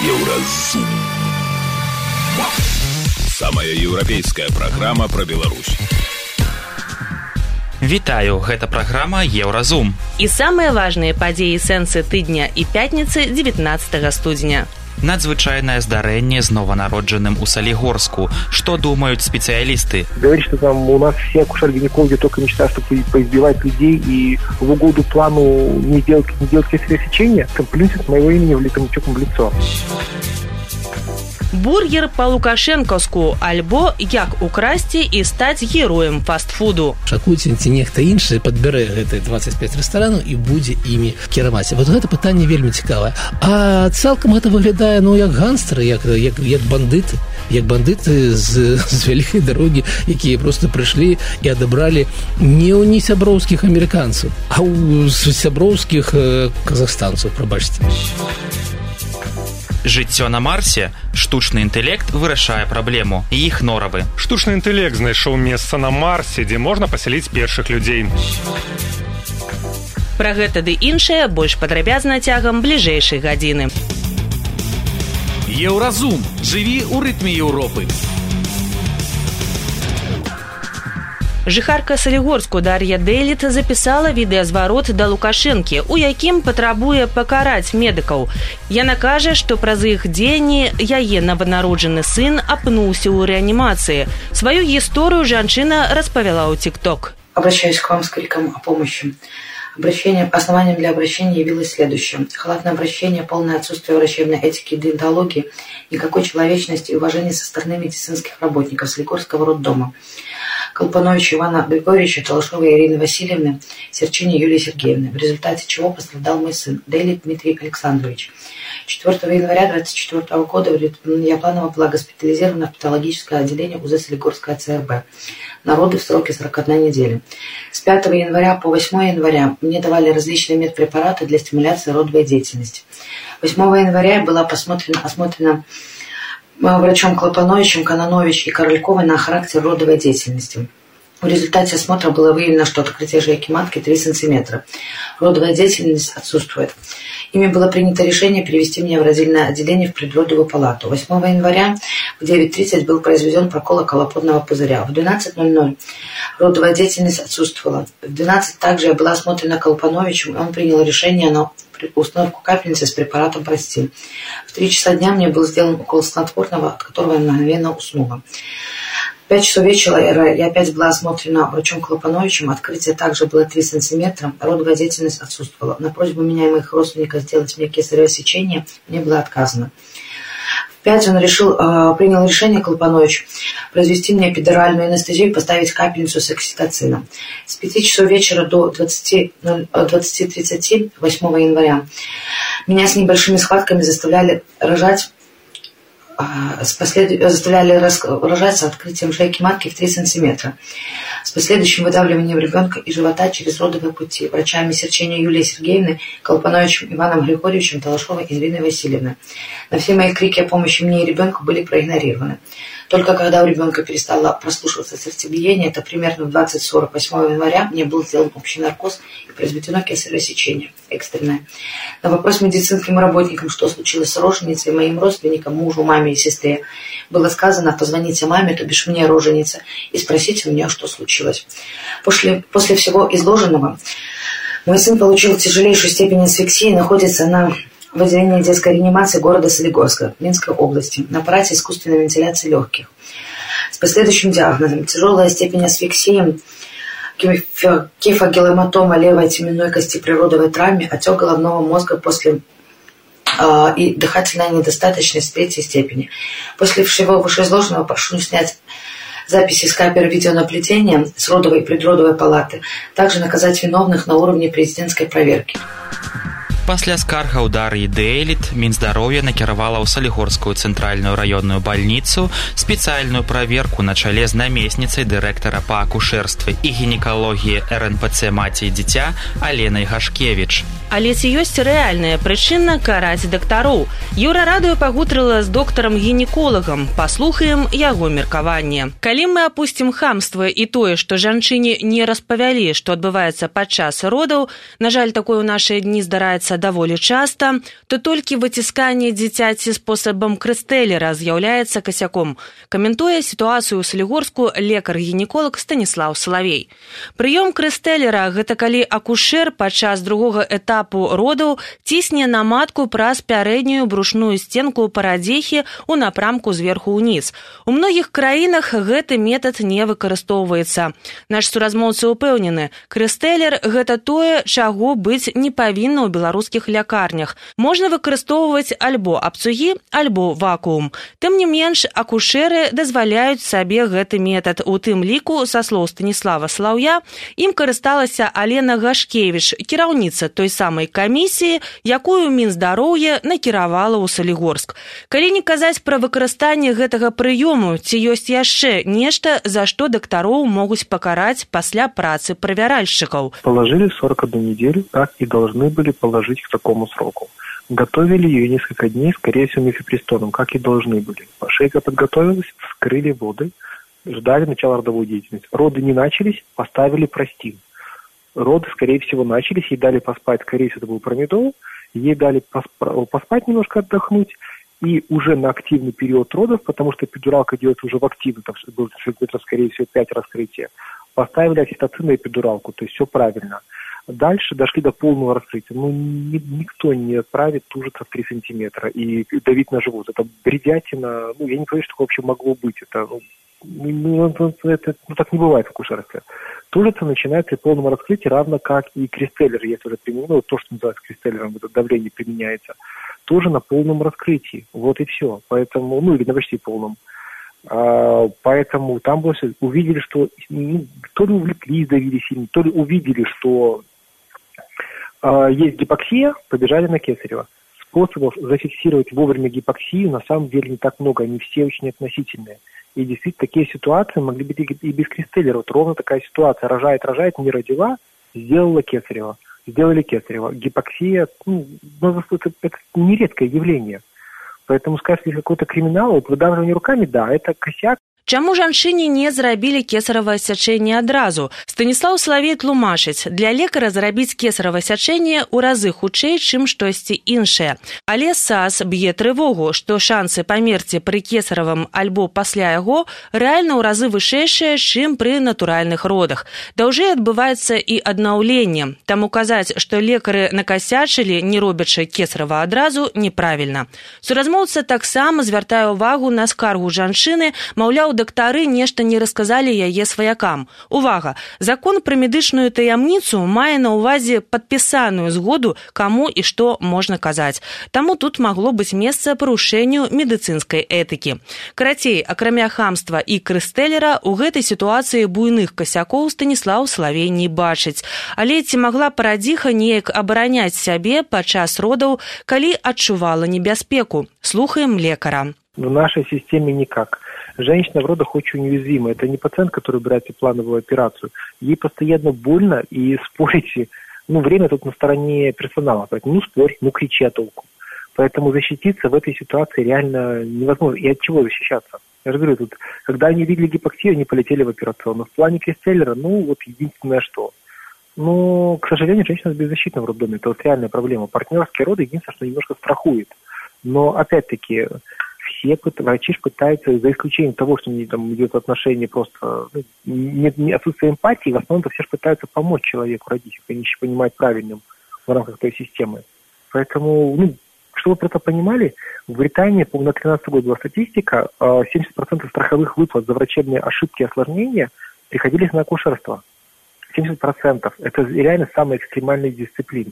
Еўразум. Самая еўрапейская праграма пра Беларусь. Вітаю, гэта праграма Еўразум. І самыя важныя падзеі сэнсы тыдня і пятніцы 19 студзеня. Надзвычайнае здарэнне з нованароджаным у Салігорску. Што думаюць спецыялісты? Говорит, что там у нас все акушер-гинекологи только мечтают, чтобы поизбивать людей и в угоду плану не делать, не делать кесарево сечения, плюсит моего имени в Литомчуком в лицо. Бургер па-лукашэнкаўску альбо як украсці і стаць героем фастфуду. Шакуйце ці нехта іншы падбярэ гэты 25 рэстаранаў і будзе імі кіраваць. Вот гэта пытанне вельмі цікавае. А цалкам гэта выглядае ну як ганстары, як, як, як бандыты як бандыты з, з вялікай дарогі, якія проста прыйшлі і адабралі не ў не сяброўскіх амерыканцаў, а ў сяброўскіх казахстанцаў прабачце жыццё на марсе штучны інтэлект вырашае праблему. Іх норавы. Штучны інтэлект знайшоў месца на марсе дзе можна пасяліць першых людзей. Пра гэта ды іншае больш падрабязна цягам бліжэйшай гадзіны. Еўразум. Жыві ў рытме еўропы Жыхарка Салігорску Дар'я Дэліт запісала відэазварот да Лукашэнкі, у якім патрабуе пакараць медыкаў. Яна кажа, што праз іх дзеянні яе новонароджаны сын апнуўся ў рэанімацыі. Сваю гісторыю жанчына распавяла ў тикток. Обращаюсь к вам с криком о помощи. Обращение, основанием для обращения явилось следующее. Халатное обращение, полное отсутствие врачебной этики и деонтологии, никакой человечности и уважения со стороны медицинских работников Солигорского роддома. Колпановича Ивана Григорьевича, Талашовой Ирины Васильевны, Серчини Юлии Сергеевны, в результате чего пострадал мой сын Дейли Дмитрий Александрович. 4 января 2024 года я планово была госпитализирована в патологическое отделение УЗ Солигорская ЦРБ. Народы в сроке 41 недели. С 5 января по 8 января мне давали различные медпрепараты для стимуляции родовой деятельности. 8 января была посмотрена, осмотрена врачом Клопановичем, Кананович и Корольковой на характер родовой деятельности. В результате осмотра было выявлено, что открытие жейки матки 3 см. Родовая деятельность отсутствует. Ими было принято решение перевести меня в родильное отделение в предродовую палату. 8 января в 9.30 был произведен прокол околоплодного пузыря. В 12.00 родовая деятельность отсутствовала. В 12 также я была осмотрена Колпановичем, и он принял решение на установку капельницы с препаратом прости. В 3 часа дня мне был сделан укол снотворного, от которого я мгновенно уснула. В 5 часов вечера я опять была осмотрена врачом Клопановичем. Открытие также было 3 сантиметра. Родовая деятельность отсутствовала. На просьбу меня и моих родственников сделать мне кесарево сечение мне было отказано. В 5 он решил, э, принял решение Колпанович произвести мне эпидуральную анестезию и поставить капельницу с окситоцином. С 5 часов вечера до 20.30 20 8 января меня с небольшими схватками заставляли рожать с послед... заставляли рожать открытием шейки матки в 3 сантиметра с последующим выдавливанием ребенка из живота через родовые пути врачами Серчения Юлии Сергеевны, Колпановичем Иваном Григорьевичем, Талашовой и Ириной Васильевной. На все мои крики о помощи мне и ребенку были проигнорированы. Только когда у ребенка перестало прослушиваться сердцебиение, это примерно в 20-48 января мне был сделан общий наркоз и произведено кесарево сечение экстренное. На вопрос медицинским работникам, что случилось с роженицей, моим родственникам, мужу, маме и сестре, было сказано, позвоните маме, то бишь мне роженица, и спросите у нее, что случилось. После, после всего изложенного мой сын получил тяжелейшую степень асфиксии и находится на в отделении детской реанимации города Солигорска, Минской области, на аппарате искусственной вентиляции легких. С последующим диагнозом тяжелая степень асфиксии, кефагеломатома левой теменной кости при родовой травме, отек головного мозга после э, и дыхательная недостаточность третьей степени. После всего вышеизложенного прошу снять записи с камер видеонаблюдения с родовой и предродовой палаты, также наказать виновных на уровне президентской проверки. Пасля скаргаў дар'і дэйліт мінздароўя накіравала ў салігорскую цэнтральную раённую бальніцу спецыяльную праверку на чале з намесніцай дырэктара па акушэрстве і гінекалогіі рнпц маці і дзіця аленай гашкевич Але ці ёсць рэальная прычына караць дактароў? Юра радыё пагутрыла з доктарам гінеколагам. Паслухаем яго меркаванне. Калі мы апусцім хамства і тое што жанчыне не распавялі што адбываецца падчас родаў на жаль такое ў нашыя дні здараецца даволі часта, то толькі выцісканне дзіцяці спосабам крыстэлера з'яўляецца касяком. Каментуе сітуацыю ў Салігорску лекар-гінеколог Станіслав Салавей. Прыём крыстэлера гэта калі акушэр падчас другога этапу родаў цісне на матку праз пярэднюю брушную сценку парадзехі ў напрамку зверху ўніз. У многіх краінах гэты метад не выкарыстоўваецца. Наш суразмоўцы ўпэўнены, крыстэлер гэта тое, чаго быць не павінна ў беларускіх лякарнях. Можна выкарыстоўваць альбо абцугі, альбо вакуум. Тым не менш акушэры дазваляюць сабе гэты метад. У тым ліку са слоў Станіслава Слаўя ім карысталася Алена Гашкевіч, кіраўніца той самай камісіі, якую мінздароўе накіравала ў Салігорск. Калі не казаць пра выкарыстанне гэтага прыёму, ці ёсць яшчэ нешта, за што дактароў могуць пакараць пасля працы правяральшчыкаў. Положили 41 неделю, как и должны были положить к такому сроку. Готовили ее несколько дней, скорее всего, мифепристоном, как и должны были. Шейка подготовилась, вскрыли воды, ждали начала родовой деятельности. Роды не начались, поставили простин. Роды, скорее всего, начались, ей дали поспать, скорее всего, это был промедол, ей дали поспать немножко, отдохнуть, и уже на активный период родов, потому что эпидуралка делается уже в активный, там будет, скорее всего, 5 раскрытия, поставили окситоцин и эпидуралку, то есть все правильно. Дальше дошли до полного раскрытия. Ну, ни, никто не отправит тужиться в 3 сантиметра и давить на живот. Это бредятина. Ну, я не понимаю, что такое вообще могло быть. Это, ну, ну, ну, это, ну, так не бывает в акушерстве. Тужиться начинается при полном раскрытии, равно как и кристеллер, если уже применено, ну, то, что называется кристеллером, это давление применяется, тоже на полном раскрытии. Вот и все. Поэтому, ну, или на почти полном. А, поэтому там больше увидели, что ну, то ли увлеклись, давили сильно, то ли увидели, что а, есть гипоксия, побежали на Кесарева. Способов зафиксировать вовремя гипоксию на самом деле не так много, они все очень относительные. И действительно, такие ситуации могли быть и без Кристеллера. Вот ровно такая ситуация. Рожает, рожает, не родила, сделала Кесарева. Сделали Кесарева. Гипоксия, ну, это, это нередкое явление. Поэтому сказать, если какой-то криминал, вот выдавливание руками, да, это косяк, Чаму жанчыне не зрабілі кесаравае сячэнне адразу? Станіслаў Славей тлумачыць, для лекара зрабіць кесаравае сячэнне ў разы хутчэй, чым штосьці іншае. Але САС б'е трывогу, што шансы памерці пры кесаравым альбо пасля яго рэальна ў разы вышэйшыя, чым пры натуральных родах. Даўжэй адбываецца і аднаўленне. Таму казаць, што лекары накасячылі, не робячы кесарава адразу неправільна. Суразмоўца таксама звяртае ўвагу на скаргу жанчыны, маўляў, дактары нешта не расказалі яе сваякам. Увага! Закон пра медычную таямніцу мае на ўвазе падпісаную згоду, каму і што можна казаць. Таму тут магло быць месца парушэнню медыцынскай этыкі. Карацей, акрамя хамства і крыстэлера у гэтай сітуацыі буйных касякоў станіслаў славей не бачыць. Але ці магла парадзіха неяк абараняць сябе падчас родаў, калі адчувала небяспеку. Слухаем лекара. В нашей системе никак. Женщина в родах очень уязвима. Это не пациент, который убирает плановую операцию. Ей постоянно больно, и спорите, ну, время тут на стороне персонала. Поэтому, ну, спорь, ну, кричи о толку. Поэтому защититься в этой ситуации реально невозможно. И от чего защищаться? Я же говорю, тут, когда они видели гипоксию, они полетели в операционную. В плане Кристеллера, ну, вот единственное что. Ну, к сожалению, женщина беззащитна в роддоме. Это вот реальная проблема. Партнерские роды единственное, что немножко страхует. Но, опять-таки, все врачи пытаются, за исключением того, что не, там идет отношение просто, ну, нет не отсутствие эмпатии, в основном все же пытаются помочь человеку родить, если они еще понимают правильным в рамках той системы. Поэтому, ну, чтобы вы это понимали, в Британии, по на 2013 год была статистика, 70% а, страховых выплат за врачебные ошибки и осложнения приходились на акушерство. 70%. Это реально самая экстремальная дисциплина.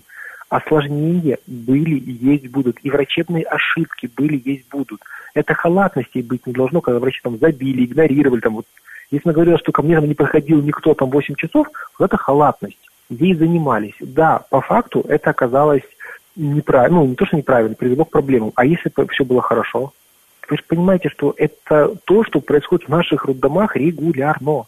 Осложнения были и есть будут. И врачебные ошибки были и есть будут это халатности быть не должно, когда врачи там забили, игнорировали. Там, вот. Если мы говорили, что ко мне там, не подходил никто там 8 часов, вот это халатность. Ей занимались. Да, по факту это оказалось неправильно, ну, не то, что неправильно, привело к проблемам. А если бы все было хорошо? Вы же понимаете, что это то, что происходит в наших роддомах регулярно.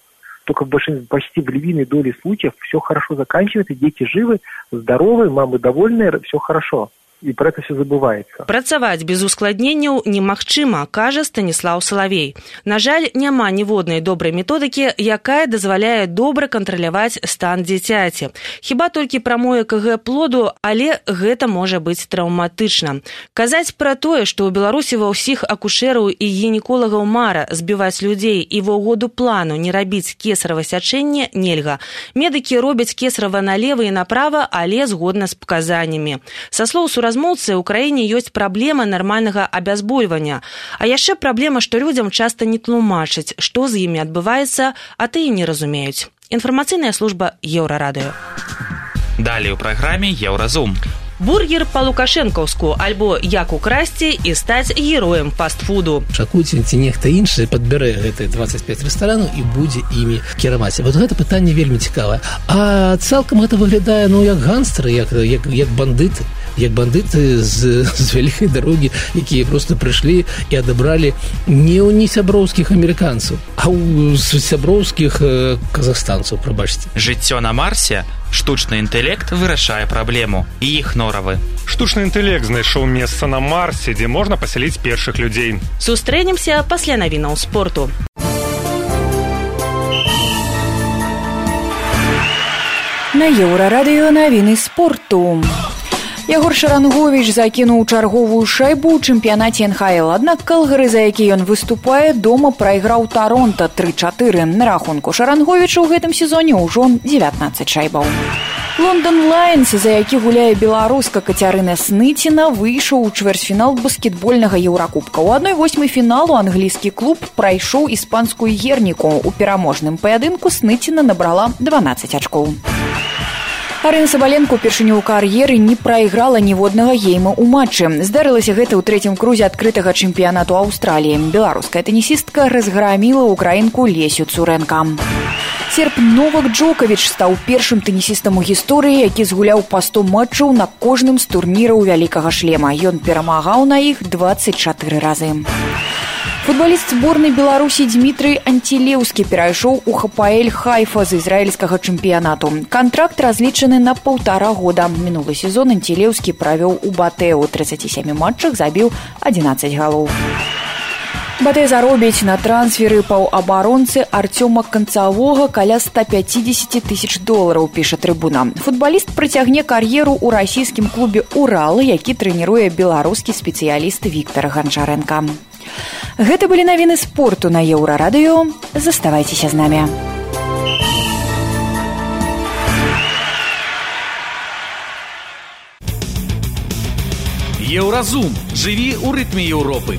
Только в большинстве, почти в львиной доле случаев все хорошо заканчивается, дети живы, здоровы, мамы довольны, все хорошо. И про это все забывается. Працаваць без ускладненняў немагчыма, кажа Станіслаў Салавей. На жаль, няма ніводнай добрай методыкі, якая дазваляе добра кантраляваць стан дзіцяці. Хіба толькі прамое КГ плоду, але гэта можа быць траўматычна. Казаць пра тое, што ў Беларусі ва ўсіх акушэраў і гінеколагаў мара збіваць людзей і ва ўгоду плану не рабіць кесарава сячэнне нельга. Медыкі робяць кесарава налева і направа, але згодна з паказаннямі. Са слоў сура размоўцы ў краіне ёсць праблема нармальнага абязбольвання. А яшчэ праблема што людзям часта не тлумачаць што з імі адбываецца а ты і не разумеюць. Інфармацыйная служба еўрарадыё. Далей у праграме еўразум бургер па лукашэнкаўску альбо як украсці і стаць героем фастфуду. Шакуйце ці нехта іншы падбярэ гэты 25 рэстарану і будзе імі кіраваць вот гэта пытанне вельмі цікавае а цалкам гэта выглядае ну як ганстары як як, як бандыты як бандыты з, з вялікай дарогі якія просто прыйшлі і адабралі не ў не сяброўскіх амерыканцаў а ў сяброўскіх э, казахстанцаў прабачце жыццё на марсе штучны інтэлект вырашае праблему і іх норавы штучны інтэлект знайшоў месца на марсе дзе можна пасяліць першых людзей сустрэнемся пасля навінаў спорту. На еўрарадыё навіны спорту. Ягор Шаранговіч закінуў чарговую шайбу ў чэмпіянаце НХл. Аднак калгары, за які ён выступае, дома прайграў таронта 3-4 на рахунку Шаранговіча ў гэтым сезоне ўжо 19 шайбаў. Лондон Лайнс, за які гуляе беларуска кацярына сныціна выйшаў у чвэрцьфінал баскетбольнага еўракубка. У адной восьмай фіналу англійскі клуб прайшоў іспанскую герніку. У пераможным паядынку сныціна набрала 12 ачкоў. Арына сабаленко упершыню ў кар'еры не прайграла ніводнага гейма ў матчы. Здарылася гэта ў трэцім крузе адкрытага чэмпіянату Аўстраліі. Беларуская тэнісістка разграміла ўкраінку лесю цурэнка. Серп Новак Джокавіч стаў першым тэнісістам у гісторыі, які згуляў па 100 матчаў на кожным з турніраў вялікага шлема. Ён перамагаў на іх 24 разы. Футбаліст зборнай беларусі дмітрый антилеўскі перайшоў у хапаэль хайфа з ізраільскага чэмпіянату контракт разлічаны на полтора года мінулы сезон антилеўскі правёў у батэ у 37 матчах забіў 11 галоў Батэ заробіць на трансферы паўабаронцы арцёма канцавога каля 150 тысяч долараў піша трыбуна. Футбаліст прыцягне кар'еру ў расійскім клубе Уралы, які трэніруе беларускі спецыяліст Віктор Ганчаренко. Гэта былі навіны спорту на еўрарадыё заставайцеся з намі. Еўразум жыві ў рытме Еўропы.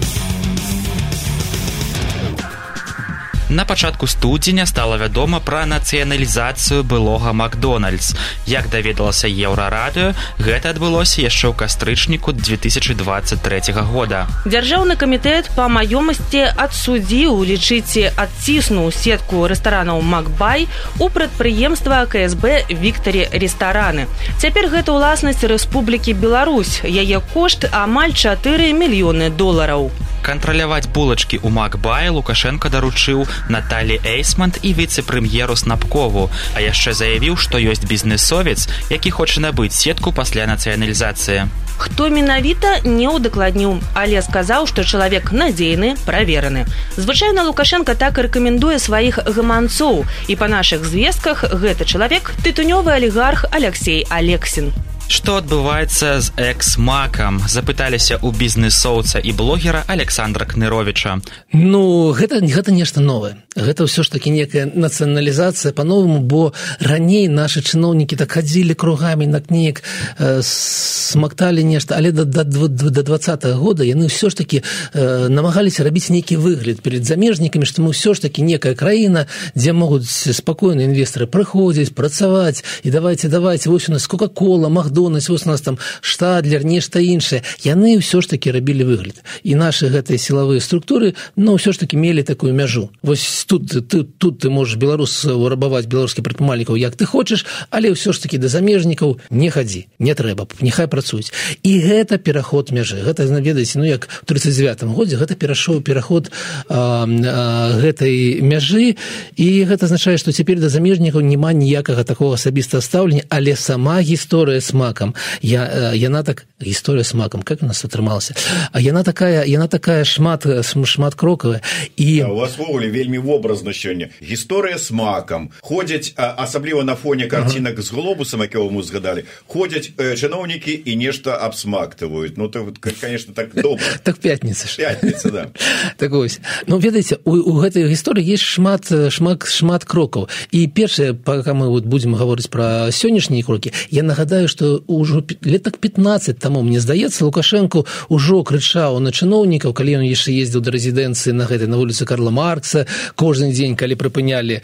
На пачатку студзеня стала вядома пра нацыяналізацыю былога Макдональдс. Як даведалася еўрарадыё, гэта адбылося яшчэ ў кастрычніку 2023 года. Дзяржаўны камітэт па маёмасці адсудзіў лічыце адціснуў сетку рэстаранаў Макбай у прадпрыемства КСБ Віктарі рэстараны. Цяпер гэта ўласнасць Рэспублікі Беларусь. Яе кошт амаль 4 мільёны долараў. Кантраляваць булачкі ў Макбай Лукашенко даручыў Наталі Эйсмант і віцэ-прэм'еру Снапкову, а яшчэ заявіў, што ёсць бізнесовец, які хоча набыць сетку пасля нацыяналізацыі. Хто менавіта не ўдакладніў, але сказаў, што чалавек надзейны, правераны. Звычайна Лукашенко так і рэкамендуе сваіх гаманцоў і па нашых звестках гэты чалавек тытунёвы алігарх Алексей Алексін што адбываецца з экс-макам? Запыталіся ў бізнесоўца і блогера александра кныровича ну гэта гэта нешта новае. Гэта ўсё ж таки некая нацыяналізацыя по-новаму бо раней наши чыноўнікі так хадзілі кругамі на кніг э, смакталі нешта але да да да двадцатого года яны ўсё ж таки э, намагаліся рабіць нейкі выгляд перед замежнікамі што мы ўсё ж таки некая краіна дзе могуць спакойна інвесторы прыходзіць працаваць і давайте давайте вось у нас кока-кола махду макдональдс вось нас там штадлер нешта іншае. Яны ўсё ж таки рабілі выгляд. І наши гэтыя сілавыя структуры но ўсё ж таки мелі такую мяжу. Вось тут ты тут ты можешь беларус рабаваць беларускі прадпрымальнікаў як ты хочаш але ўсё ж таки да замежнікаў не хадзі не трэба няхай працуюць. І гэта пераход мяжы. Гэта ведаеце ну як в тридцать девятым годзе гэта перашоў пераход а, а, гэтай мяжы. І гэта азначае што цяпер да замежнікаў няма ніякага такого асабістага стаўлення але сама гісторыя сма макам я яна так гісторыя с макам как у нас атрымалася а яна такая яна такая шмат шмат крокавая. І у вас ввогуле вельмі вобразна сёння. Гісторыя с макам ходзяць асабліва на фоне карцінак ага. з глобусам якого мы згадалі ходзяць э, чыноўнікі і нешта абсмактываюць. Ну то конечно так добра. Так пятница пятница да. Так ось ну ведаеце у, у гэтай гісторыі есть шмат шмат шмат крокаў. І першае пока мы вот будзем гаворыць пра сённяшнія крокі я нагадаю что ўжо летак 15 таму мне здаецца лукашенко ўжо крычаў на чыноўнікаў калі ён яшчэ ездзіў да рэзідэнцыі на гэтай на вуліцы карла маркса кожны дзень калі прыпынялі э,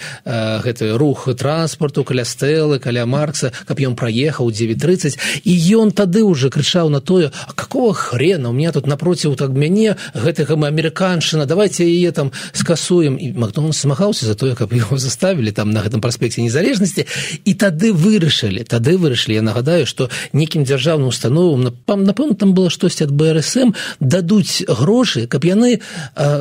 гэты рух транспарту каля стэлы каля маркса каб ён праехаў 930 і ён тады уже крычаў на тое а какого хрена? У меня тут напроціў так мяне гэтага мы амерыканшына давайте яе там скасуем і макдональд змагаўся за тое каб его заставілі там на гэтым праспекце незалежнасці. І тады вырашылі тады вырашылі я нагадаю что некім дзяржаўным установам напэўна там было штосьці ад брсм дадуць грошы каб яны э,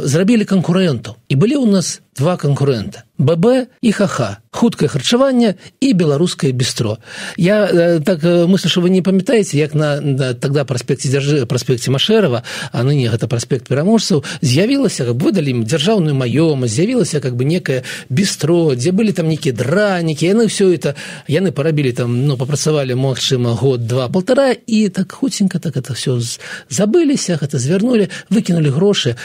зрабілі канкурэнтаў. І былі ў нас два канкурэнта. ББ і хаха хуткае харчаванне і беларускае бістро я э, так э, мыслю что вы не памятаеце як на, на тогда праспекце дзяржы праспекце машэрова а ныне гэта праспект пераможцаў з'явілася каб выдалі ім дзяржаўную маёмасць з'явілася как бы некае бістро дзе былі там нейкія дранікі яны все это яны парабілі там ну папрацавалі магчыма год два полтора і так хуценька так это все забыліся гэта звярнули выкінули грошы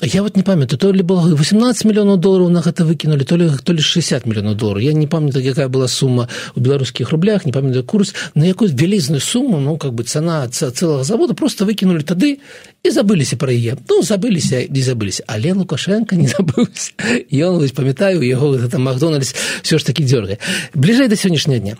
Я вот не памятаю, то ли было 18 миллионов долларов на это выкинули, то ли, то ли 60 миллионов долларов. Я не помню, какая была сумма в белорусских рублях, не помню курс. На какую велизную сумму, ну, как бы цена целого завода просто выкинули тады и забылись про ее. Ну, забылись и забылись. А Лен Лукашенко не забылся. И он, вот, памятаю, его это Макдональдс все ж таки дергает. Ближе до сегодняшнего дня.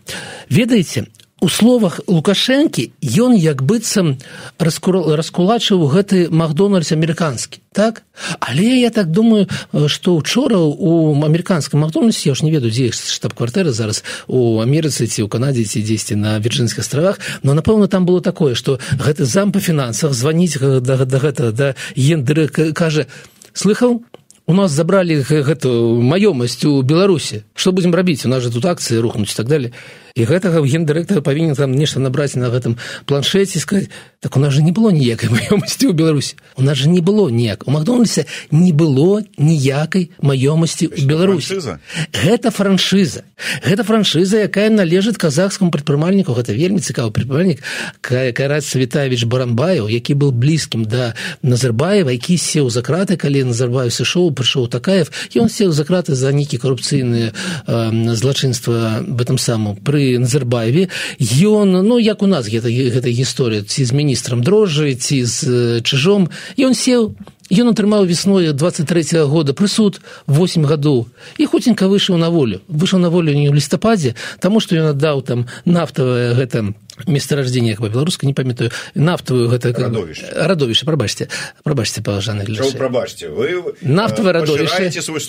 Ведаете, у словах лукашэнкі ён як быццам раскулачыў гэты макдональдс амерыканскі так? Але я так думаю што учора у амерыканскім макдональдсе я ж не ведаю дзе штаб-кватэры зараз у амерыцы ці ў канадзе ці дзесьці на вірджынскіх астравах но напэўна там было такое што гэты зам па фінансах званіць да, да гэта да ендыры кажа слыхаў? У нас забралі гэту маёмасць у беларусі. Што будзем рабіць? У нас же тут акцыі рухнуць так далее і гэтага гендырэктара павінен там нешта набраць на гэтым планшеце сказать так у нас же не было ніякай маёмасці ў беларусі у нас же не было ніяк. У макдональдсе не было ніякай маёмасці ў беларусі. гэта франшыза. Гэта франшыза якая належыць казахскому прадпрымальніку. Гэта вельмі цікавы прадпрымальнік караць савітавіч барамбаев які был блізкім да назарбаева які сеў за краты калі назарбаев сышоў прыйшоў такаев. І он сеў за краты за нейкі карупцыйныя э, злачынства в этом самом пры назарбаеве. Ён ну як у нас гэта гэта гісторыя ці з міністрам дрожжы ці з чыжом ён сеў Ён атрымаў весной 23 -го года прысуд 8 гадоў. І хуценька выйшаў на волю. Выйшаў на волю не ў лістападзе таму што ён аддаў там нафтавае гэта месторождение по-беларуску не памятаю. Нафтавую гэта радовішча прабачце прабачце паважаны прабачце вы нафтавае радовішча свой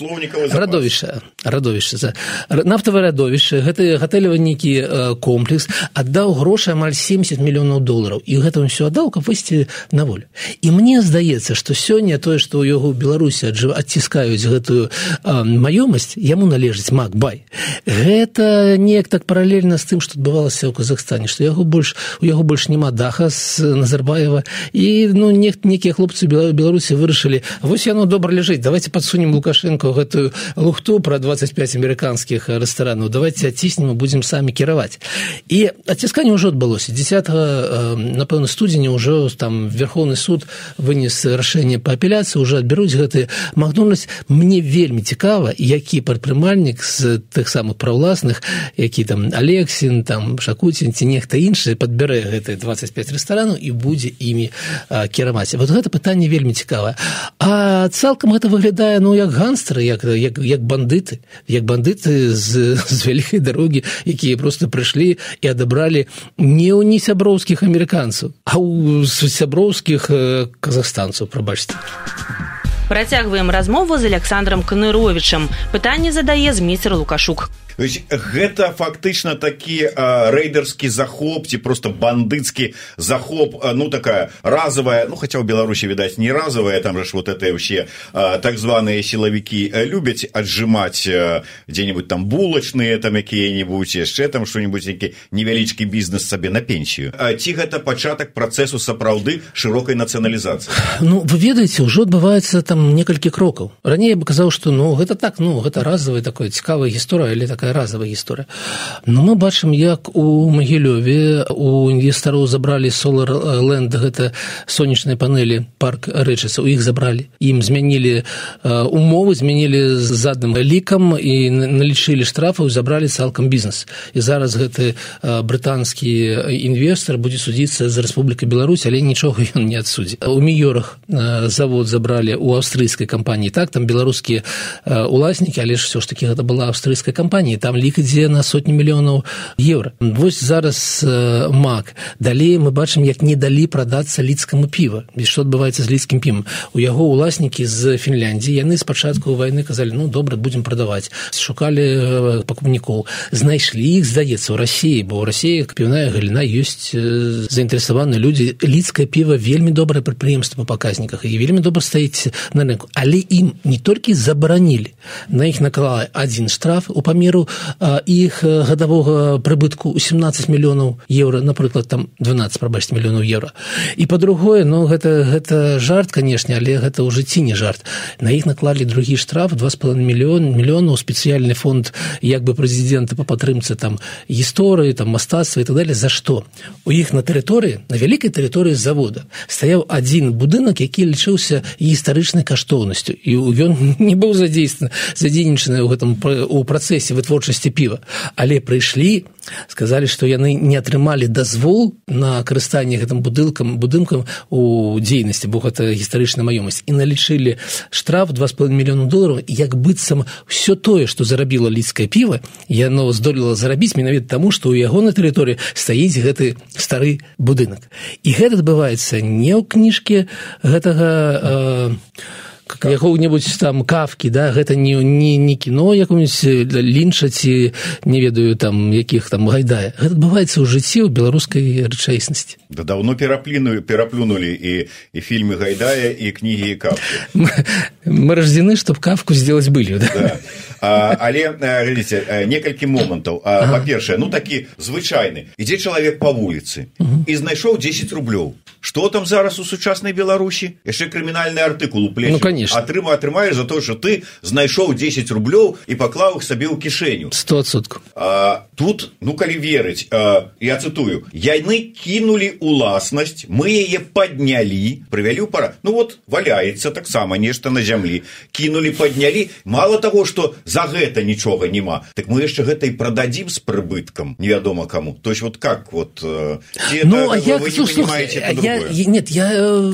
радовішча радовішча за. Нафтавае радовішча гэты гатэлевы нейкі комплекс аддаў грошы амаль 70 мільёнаў долараў. І гэта ўсё аддаў каб выйсці на волю. І мне здаецца што сёння тое што ў яго ў беларусі аджыва адціскаюць гэтую маёмасць яму належыць макбай. Гэта неяк так паралельна з тым што адбывалася ў казахстане што яго яго больш у яго больш няма даха з назарбаева. І ну не некія хлопцы беларусі вырашылі вось яно добра ляжыць давайте подсунем лукашенко гэтую лухту про 25 амерыканскіх рэстаранаў давайте адціснем будзем самі кіраваць і адцісканне ўжо адбылося 10 напэўна студзеня ўжо там верховны суд вынес рашэнне па апеляцыі уже адбяруць гэты макдональдс. Мне вельмі цікава які прадпрымальнік з тых самых праўласных які там алексін там шакуцін ці нехта і іншы падбярэ гэты 25 рэстаранаў і будзе імі кіраваць вот гэта пытанне вельмі цікавае а цалкам гэта выглядае ну як ганстры як як, як бандыты як бандыты з, з вялікай дарогі якія просто прыйшлі і адабралі не ў не сяброўскіх амерыканцаў а ў сяброўскіх казахстанцаў прабачце Працягваем размову з александром каныровичам пытанне задае зміцер лукашук. то есть гэта фактычна такі рэйдерскі захоп ці просто бандыцкі захоп ну такая разовая ну хотя ў беларусі відаць не разовая там же вот это вообще так званые силовики любяць отжимать где-нибудь там булочные там якія-нибудь яшчэ там что-нибудь які невялічкі бізнес сабе на пенсію ці гэта пачатак процессу сапраўды широкой нацыяналізацыі ну вы ведаеце ўжо адбываецца там некалькі крокаў раней бы казаў что ну гэта так ну гэта разовая такое цікавая гісторыя или такая разовая гісторыя но мы бачым як у магілёве у інвестараў забралі солар ленд гэта сонечныя панелі парк рэчыса у іх забралі. Ім змянілі умовы змянілі задным лікам і налічылі штрафаў забралі цалкам бізнес. І зараз гэты брытанскі інвестор будзе судзіцца за рэспублікай беларусь але нічога ён не адсудзі. У міёрах завод забралі у аўстрыйскай кампаніі. Так там беларускія уласнікі але ж все ж таки гэта была аўстрыйская кампанія там лік ідзе на сотні мільёнаў еўра. Вось зараз мак. Далей мы бачым як не далі прадацца лідскаму піва і што адбываецца з лідскім пім у яго уласнікі з фінляндіі яны спачатку вайны казалі ну добра будзем прадаваць шукалі пакупнікоў. Знайшлі іх здаецца ў рассіі бо ў рассіі піўная галіна ёсць заінтарэсаваны людзі. Лідскае піва вельмі добрае прадпрыемства па паказніках і вельмі добра стаіць на рынку. Але ім не толькі забаранілі на іх наклала адзін штраф у памеру іх гадавога прыбытку 17 мільёнаў еўра напрыклад там 12 прабачць мільёнаў еўра і па-другое ну гэта гэта жарт канешне але гэта ў жыцці не жарт. На іх наклалі другі штраф два з половиной мільён мільёнаў спецыяльны фонд як бы прэзідэнта па падтрымцы там гісторыі там мастацтва і так далее. За што у іх на тэрыторыі на вялікай тэрыторыі завода стаяў адзін будынак які лічыўся гістарычнай каштоўнасцю і ён не быў задзействаны задзейнічаны ў гэтым у працэсе вытворчасці піва. Але прыйшлі сказалі што яны не атрымалі дазвол на карыстанне гэтым будынкам будынкам у дзейнасці бо гэта гістарычная маёмасць. І налічылі штраф два з половиной мільёну долараў як быццам все тое што зарабіла лідскае піва яно здолела зарабіць менавіта таму што ў яго на тэрыторыі стаіць гэты стары будынак. І гэта адбываецца не ў кніжке гэтага э, якого-небудзь там кавкі да гэта не не не кіно якому-нибудь лінча ці не ведаю там якіх там гайдае гэта адбываецца ў жыцці ў беларускай рэчаіснасці да даўно перапліную пераплюнулі і і фільмы гайдая і кнігі і кавкі мы, рождены чтоб кавку сделать былі да? да. А, але глядзіце некалькі момантаў. Ага. па-першае ну такі звычайны. Ідзе чалавек па вуліцы і знайшоў 10 рублёў что там зараз у сучаснай беларусі? Яшчэ крымінальны артыкул у плечі ну, конечно. Атрыма атрымаеш за то что ты знайшоў 10 рублёў і паклаў их сабе ў кішэню. Стосотку тут ну калі верыць а, я цытую яны кінулі уласнасць мы яе паднялі прывялі пара ну вот валяецца таксама нешта на зямлі. Кінулі паднялі. Мало того что за гэта нічога няма. Так мы яшчэ гэта і прададзім з прыбыткам. Невядома каму то есть вот как вот ну, это, а вы, як, вы не слушай, я, я, нет я э,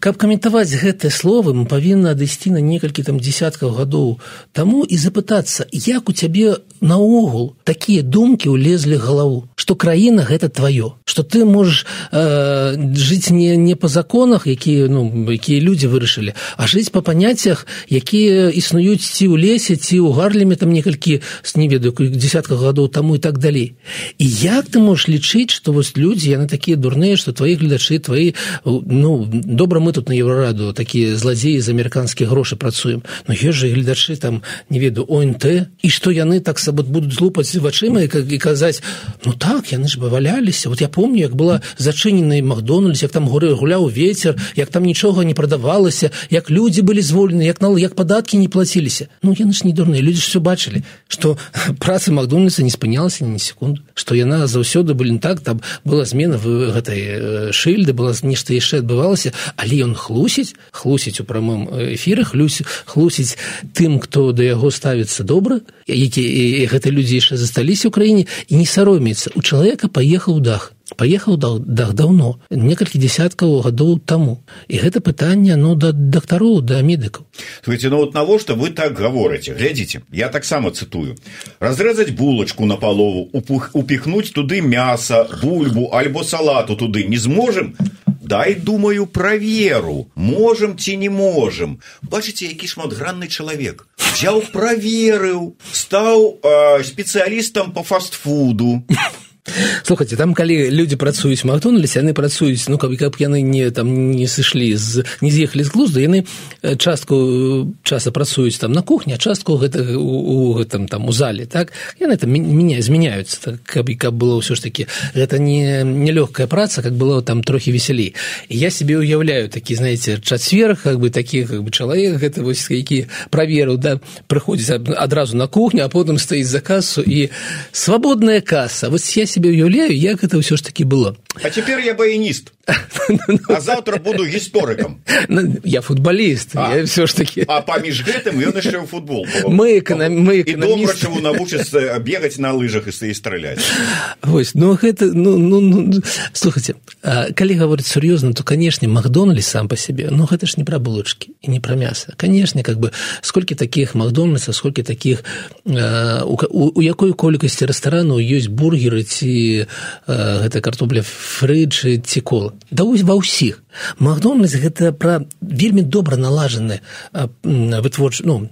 каб каментаваць гэтыя словы мы павінны адысці на некалькі там десяткаў гадоў таму і запытацца як у цябе наогул такія думкі ўлезлі галаву што краіна гэта тваё што ты можаш э, жыць не не па законах якія ну якія людзі вырашылі а жыць па паняццях якія існуюць ці ў лесе ці ў гарлеме там некалькі не ведаю десятках гадоў таму і так далей. І як ты можаш лічыць што вось людзі яны такія дурныя што твои гледачы твои ну добра мы тут на еўрараду такія зладзеі з амерыканскіх грошай працуем. Но ёсць жа гледачы там не ведаю онт і што яны так сабот будуць лупаць вачыма і, і казаць ну так яны ж баваляліся вот я помню як была зачынены макдональдс як там горы гуляў ветер як там нічога не прадавалася як людзі былі звольны як на як падаткі не плаціліся ну яны ж не дурныя людзі ж все бачылі што працы макдональдса не спынялася ні секунду што яна заўсёды былі так там была змена в гэтай шыльды была нешта яшчэ адбывалася але ён хлусіць хлусіць у прамым эфірах хлусіць тым хто да яго ставіцца добра які гэта людзі яшчэ засталіся ў краіне і не саромецца. У чалавека паехаў дах паехаў дах даўно некалькі десяткаў гадоў таму. І гэта пытанне ну да дактароў да медыкаў. Слухайте, ну вот навошта вы так гаворыце? Глядзіце я таксама цытую. Разрэзаць булачку на палову упихнуць туды мяса бульбу альбо салату туды не зможам дай думаю праверу можем ці не можем? Бачыце які шматгранны чалавек взял проверыў стаў э, спецыялістам по фастфуду слухайте там калі людзі працуюць макдональдсе яны працуюць ну каб каб яны не там не сышлі з не з'ехалі з глузду яны частку часа працуюць там на кухне частку гэта у гэтым там у зале так? Яны там меня змяняюцца так каб і каб было ўсё ж таки гэта не нелёгкая праца как было там трохі весялей. Я себе уяўляю такі знаете чацвер как бы такі как бы чалавек гэта вось які праверыў да прыходзіць адразу на кухню а потым стаіць за касу і свабодная каса. Вось я себе уяўляю як это ўсё ж таки было а теперь я баяніст а завтра буду гісторыкам ну, я футболіст я все ж таки. А паміж гэтым ён яшчэ ў футбол. Мы эканам... мы эканамічаму навучыцца бегаць на лыжах і страляць вось ну гэта ну ну, ну слухайте калі гаворыць сур'ёзна то канешне макдональдс сам по сябе ну гэта ж не пра булачки і не пра мяса канешне как бы сколькі таких макдональдса сколькі таких у, у, у якой колькасці рэстарану ёсць бургеры ці гэта картопля фрыджы ці кола да вось ва ўсіх. Макдональдс гэта пра вельмі добра налажаны вытворч ну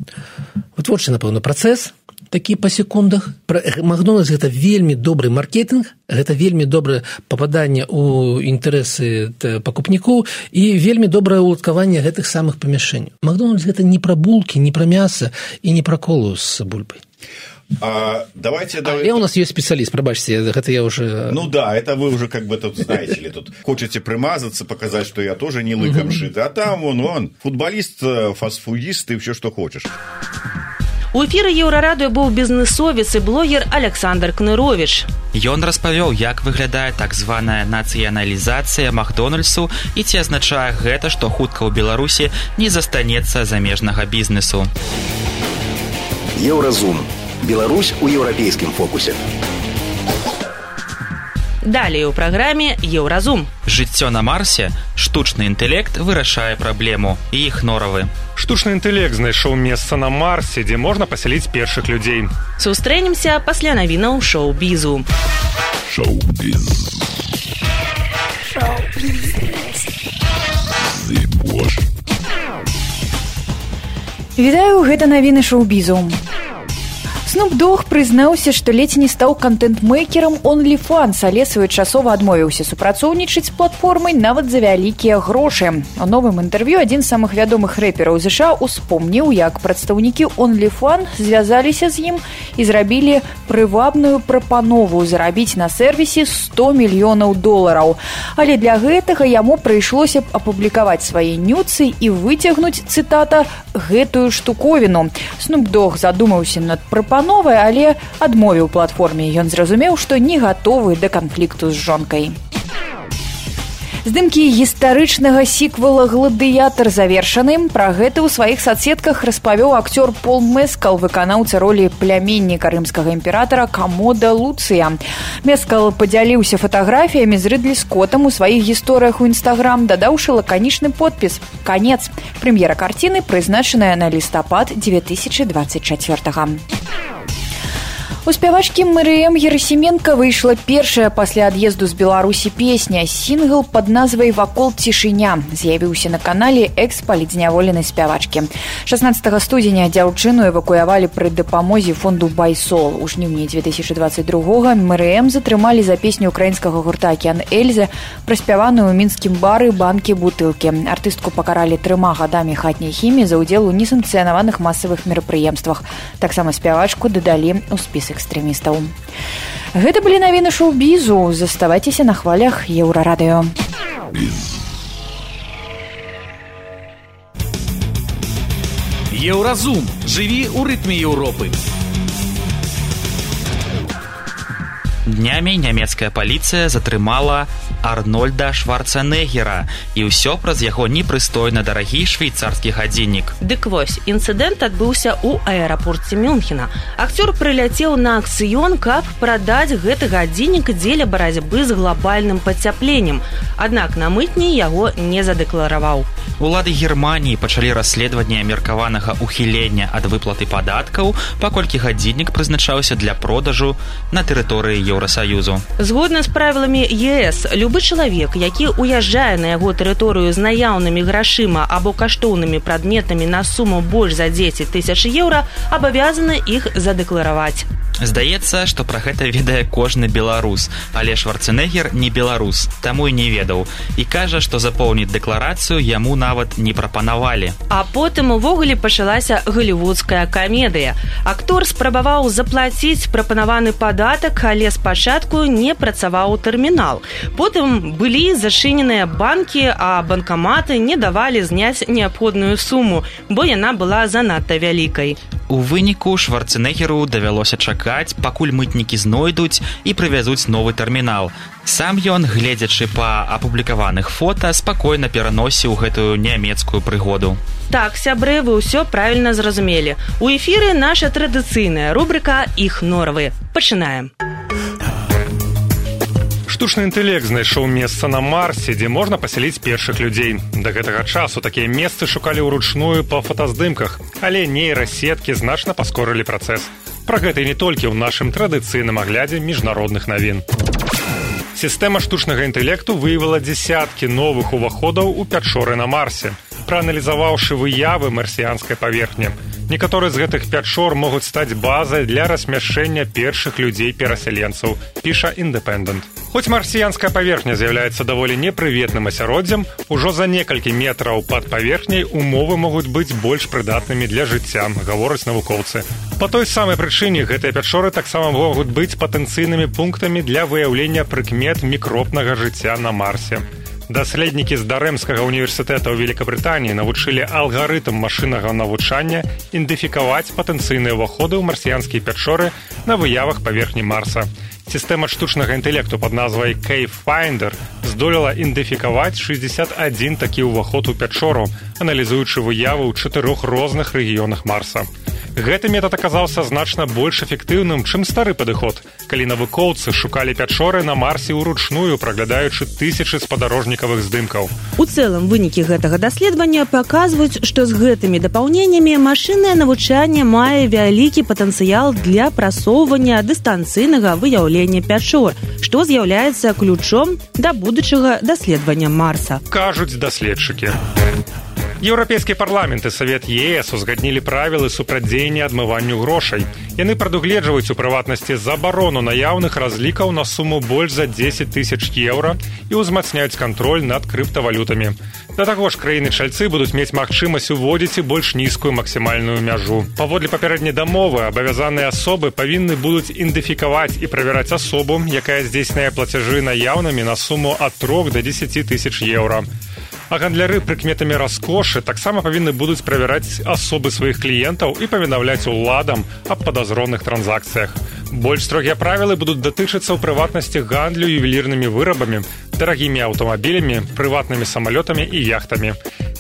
вытворчы напэўна працэс такі па секундах. Макдональдс гэта вельмі добры маркетинг гэта вельмі добрае пападанне ў інтарэсы пакупнікоў і вельмі добрае ўладкаванне гэтых самых памяшэнняў. Макдональдс гэта не пра булкі не пра мяса і не пра колу з бульбай А, давайте, а давайте. у нас есть специалист, пробачьте, это я уже... Ну да, это вы уже как бы тут знаете ли, тут хотите примазаться, показать, что я тоже не лыком шит, а там вон, он, футболист, э, фастфудист и все, что хочешь. У эфіры еўрарадыё быў бізнесовец і блогер Александр Кнырович. Ён распавёў, як выглядае так званая нацыяналізацыя Макдональдсу і ці азначае гэта, што хутка ў Беларусі не застанецца замежнага бізнесу. Еўразум Беларусь у еўрапейскім фокусе. Далее у праграме еўразум. Жыццё на марсе штучны інтэлект вырашае праблему і іх норавы. Штучны інтэлект знайшоў месца на марсе, дзе можна пасяліць першых людзей. Сустрэнемся пасля навінаў шоу-бізу. Шоу-біз. Вітаю гэта навіны шоу-бізу. Снупдог прызнаўся, што ледзь не стаў контент-мейкерам OnlyFans, але своечасова адмовіўся супрацоўнічаць з платформай нават за вялікія грошы. У новым інтэрв'ю адзін з самых вядомых рэпераў ЗША успомніў, як прадстаўнікі OnlyFan звязаліся з ім і зрабілі прывабную прапанову зарабіць на сервісе 100 мільёнаў долараў. Але для гэтага яму прыйшлося б апублікаваць свае нюцы і выцягнуць цытата гэтую штуковіну. Снупдог задумаўся над прапановай прапановы, але адмовіў платформе. Ён зразумеў, што не гатовы да канфлікту з жонкай. Здымкі гістарычнага сіквала гладыятар завершаны. Пра гэта ў сваіх садсетках распавёў акцёр Пол Мэскал, выканаўца ролі пляменніка рымскага імператара камода Луцыя. Мэскал падзяліўся фатаграфіямі з рыдлі скотам у сваіх гісторыях у нстаграм, дадаўшы лаканічны подпіс. Канец. Прэм'ера карціны прызначаная на лістапад 2024. У спявачкі Марыем Ерасіменко выйшла першая пасля ад'езду з Беларусі песня. Сінгл пад назвай вакол цішыня з'явіўся на канале экс-палідзняволенай спявачкі. 16 студзеня дзяўчыну эвакуявалі пры дапамозе фонду Байсол. У жніўні 2022 Марыем затрымалі за песню украінскага гурта Акеан Эльзе, праспяваную ў мінскім бары банкі бутылкі. Артыстку пакаралі трыма гадамі хатняй хіміі за ўдзел у несанкцыянаваных масавых мерапрыемствах. Таксама спявачку дадалі ў спіс экстрэмістаў. Гэта былі навіны шоу-бізу, заставайцеся на хвалях еўрарадыё. Еўразум жыві ў рытме Еўропы. Днямі нямецкая паліцыя затрымала арнольда шварцанегера і ўсё праз яго непрыстойна дарагі швейцарскі гадзіннік дык вось інцыдэнт адбыўся ў аэрапорце мюнхена. Акцёр прыляцеў на акцыён каб прадаць гэты гадзіннік дзеля барацьбы з глобальным пацяпленнем. Аднак на мытні яго не задэклараваў улады германії пачалі расследаванне меркаванага ухілення ад выплаты падаткаў паколькі гадзіннік прызначаўся для продажу на тэрыторыі еўросаюзу згодна з правіламі ес люб любы чалавек які уязджае на яго тэрыторыю з наяўнымі грашыма або каштоўнымі прадметамі на суму больш за 10 тысяч еўра абавязаны іх задэклараваць Здаецца, што пра гэта ведае кожны беларус, але шварцэнегер не беларус, таму і не ведаў і кажа, што запоўніць дэкларацыю яму нават не прапанавалі. А потым увогуле пачалася галівудская камедыя. Актор спрабаваў заплаціць прапанаваны падатак, але спачатку не працаваў тэрмінал. Потым былі зачыненыя банкі, а банкаматы не давалі зняць неабходную суму, бо яна была занадта вялікай. У выніку шварцэнегеру давялося чакаць, пакуль мытнікі знойдуць і прывязуць новы тэрмінал. Сам ён, гледзячы па апублікаваных фота, спакойна пераносіў гэтую нямецкую прыгоду. Так сябры вы ўсё правільна зразумелі. У эфіры наша традыцыйная рубрика іх норавы. Пачынаем штучны інтэлект знайшоў месца на марсе дзе можна пасяліць першых людзей. Да гэтага часу такія месцы шукалі ўручную па фотаздымках але нейрасеткі значна паскорылі працэс. Пра гэта і не толькі ў нашым традыцыйным аглядзе міжнародных навін. Сістэма штучнага інтэлекту выявіла дзясяткі новых уваходаў у пячоры на марсе прааналізаваўшы выявы марсіянскай паверхні Некаторыя з гэтых пячор могуць стаць базай для размяшэння першых людзей перасяленцаў, піша індэпендэнт. Хоць марсіянская паверхня з'яўляецца даволі непрыветным асяроддзям, ужо за некалькі метраў пад паверхняй умовы могуць быць больш прыдатнымі для жыцця, гавораць навукоўцы. Па той самай прычыне гэтыя пячоры таксама могуць быць патэнцыйнымі пунктамі для выяўлення прыкмет мікропнага жыцця на марсе. Даследнікі з дарэмскага універсітэта ў Великабрытаніі навучылі алгарытм машыннага навучання ідэнтыфікаваць патэнцыйныя ўваходы ў марсіянскія пячоры на выявах паверхні марса. Сістэма штучнага інтэлекту пад назвай Кейфайндер здолела ідэнтыфікаваць 61 такі ўваход у пячору, аналізуючы выявы ў чатырох розных рэгіёнах марса. Гэты метад аказаўся значна больш эфектыўным, чым стары падыход. Калі навукоўцы шукалі пячоры на марсе ўручную, праглядаючы тысячы спадарожнікавых здымкаў. У цэлым вынікі гэтага даследавання паказваюць, што з гэтымі дапаўненнямі машыннае навучанне мае вялікі патэнцыял для прасоўвання дыстанцыйнага выяўлення пячор, што з'яўляецца ключом да будучага даследавання марса. Кажуць даследчыкі. Еўрапейскі парламент і савет ЕС узгаднілі правілы супрадзеяння адмыванню грошай. Яны прадугледжваюць у прыватнасці забарону наяўных разлікаў на суму больш за 10 тысяч еўра і ўзмацняюць кантроль над крыптавалютамі. Да таго ж краіны чальцы будуць мець магчымасць уводзіць і больш нізкую максімальную мяжу. Паводле папярэдняй дамовы абавязаныя асобы павінны будуць ідэнтыфікаваць і правяраць асобу, якая здзейсняе плацяжы наяўнымі на суму ад трох до 10 тысяч еўра. А гандляры прыкметамі раскошы таксама павінны будуць правяраць асобы сваіх кліентаў і павінаўляць уладам аб падазронных транзакцыях. Больш строгія правілы будуць датычыцца ў прыватнасці гандлю ювелірнымі вырабамі, дарагімі аўтамабілямі, прыватнымі самалётамі і яхтамі.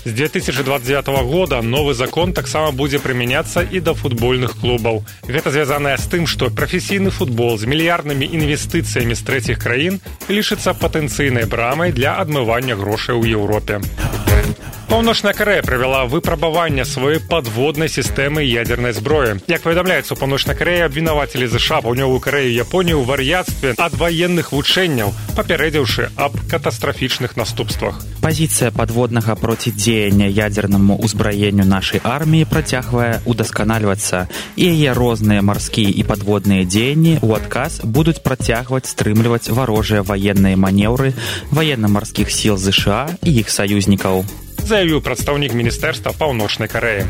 З 2029 года новы закон таксама будзе прымяняцца і да футбольных клубаў. Гэта звязанае з тым, што прафесійны футбол з мільярднымі інвестыцыямі з трэціх краін лічыцца патэнцыйнай брамай для адмывання грошай у Еўропе. Паўночная Карэя правяла выпрабаванне сваёй падводнай сістэмы ядзернай зброі. Як паведамляецца, паўночна Карэя абвінавацілі ЗША паўднёвую карэю Японію ў вар'яцтве ад ваенных вучэнняў, папярэдзіўшы аб катастрафічных наступствах. Пазіцыя падводнага процідзеяння ядзернаму ўзбраенню нашай арміі працягвае удасканальвацца. Яе розныя марскія і падводныя дзеянні ў адказ будуць працягваць стрымліваць варожыя ваенныя манеўры ваенна-марскіх сіл ЗША і іх саюзнікаў заявіў прадстаўнік міністэрства паўночнай карэі.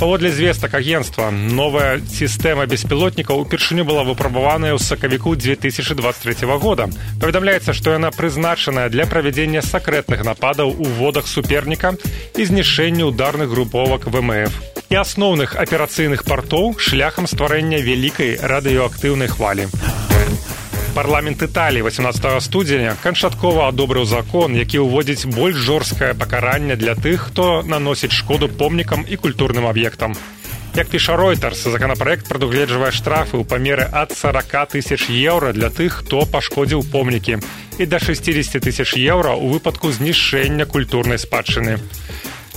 Паводле звестак агенства новая сістэма беспілотнікаў упершыню была выпрабаваная ў сакавіку 2023 года. Паведамляецца, што яна прызначаная для правядзення сакрэтных нападаў у водах суперніка і знішэння ударных груповак ВМФ і асноўных аперацыйных партоў шляхам стварэння вялікай радыёактыўнай хвалі парламент італіі 18 студзеня канчаткова адобрыў закон які ўводзіць больш жорсткае пакаранне для тых хто наносіць шкоду помнікам і культурным аб'ектам. Як піша ройтерс законопроект прадугледжвае штрафы ў памеры ад 40 тысяч еўра для тых хто пашкодзіў помнікі і да 60 тысяч еўра ў выпадку знішэння культурнай спадчыны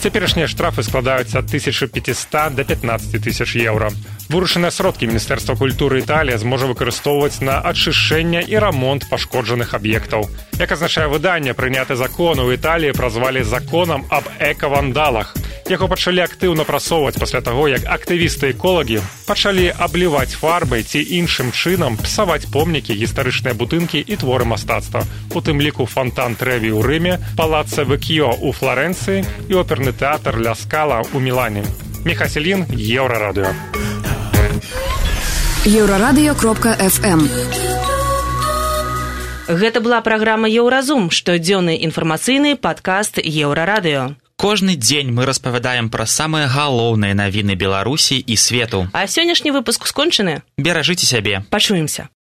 Цяперашнія штрафы складаюцца ад 1500 до 15 тысяч еўра. Вырушаныя сродкі міністэрства культуры Італія зможа выкарыстоўваць на адчышэнне і рамонт пашкоджаных аб'ектаў. Як азначае выданне, прыняты закон у Італіі празвалі законам аб экавандалах. Яго пачалі актыўна прасоўваць пасля таго, як актывісты эколагі пачалі абліваць фарбай ці іншым чынам псаваць помнікі, гістарычныя будынкі і творы мастацтва. У тым ліку фонтан трэві ў рыме, палаца выкіо ў флоренцыі і оперны тэатр ля скала ў мілане. Мехаселін еўрарадыё. Еўрарадыё кропка FM. Гэта была праграма Еўразум, штодзённы інфармацыйны падкаст Еўрарадыё. Кожны дзень мы распавядаем пра самыя галоўныя навіны Беларусі і свету. А сённяшні выпуск скончаны? Беражыце сябе. Пачуемся.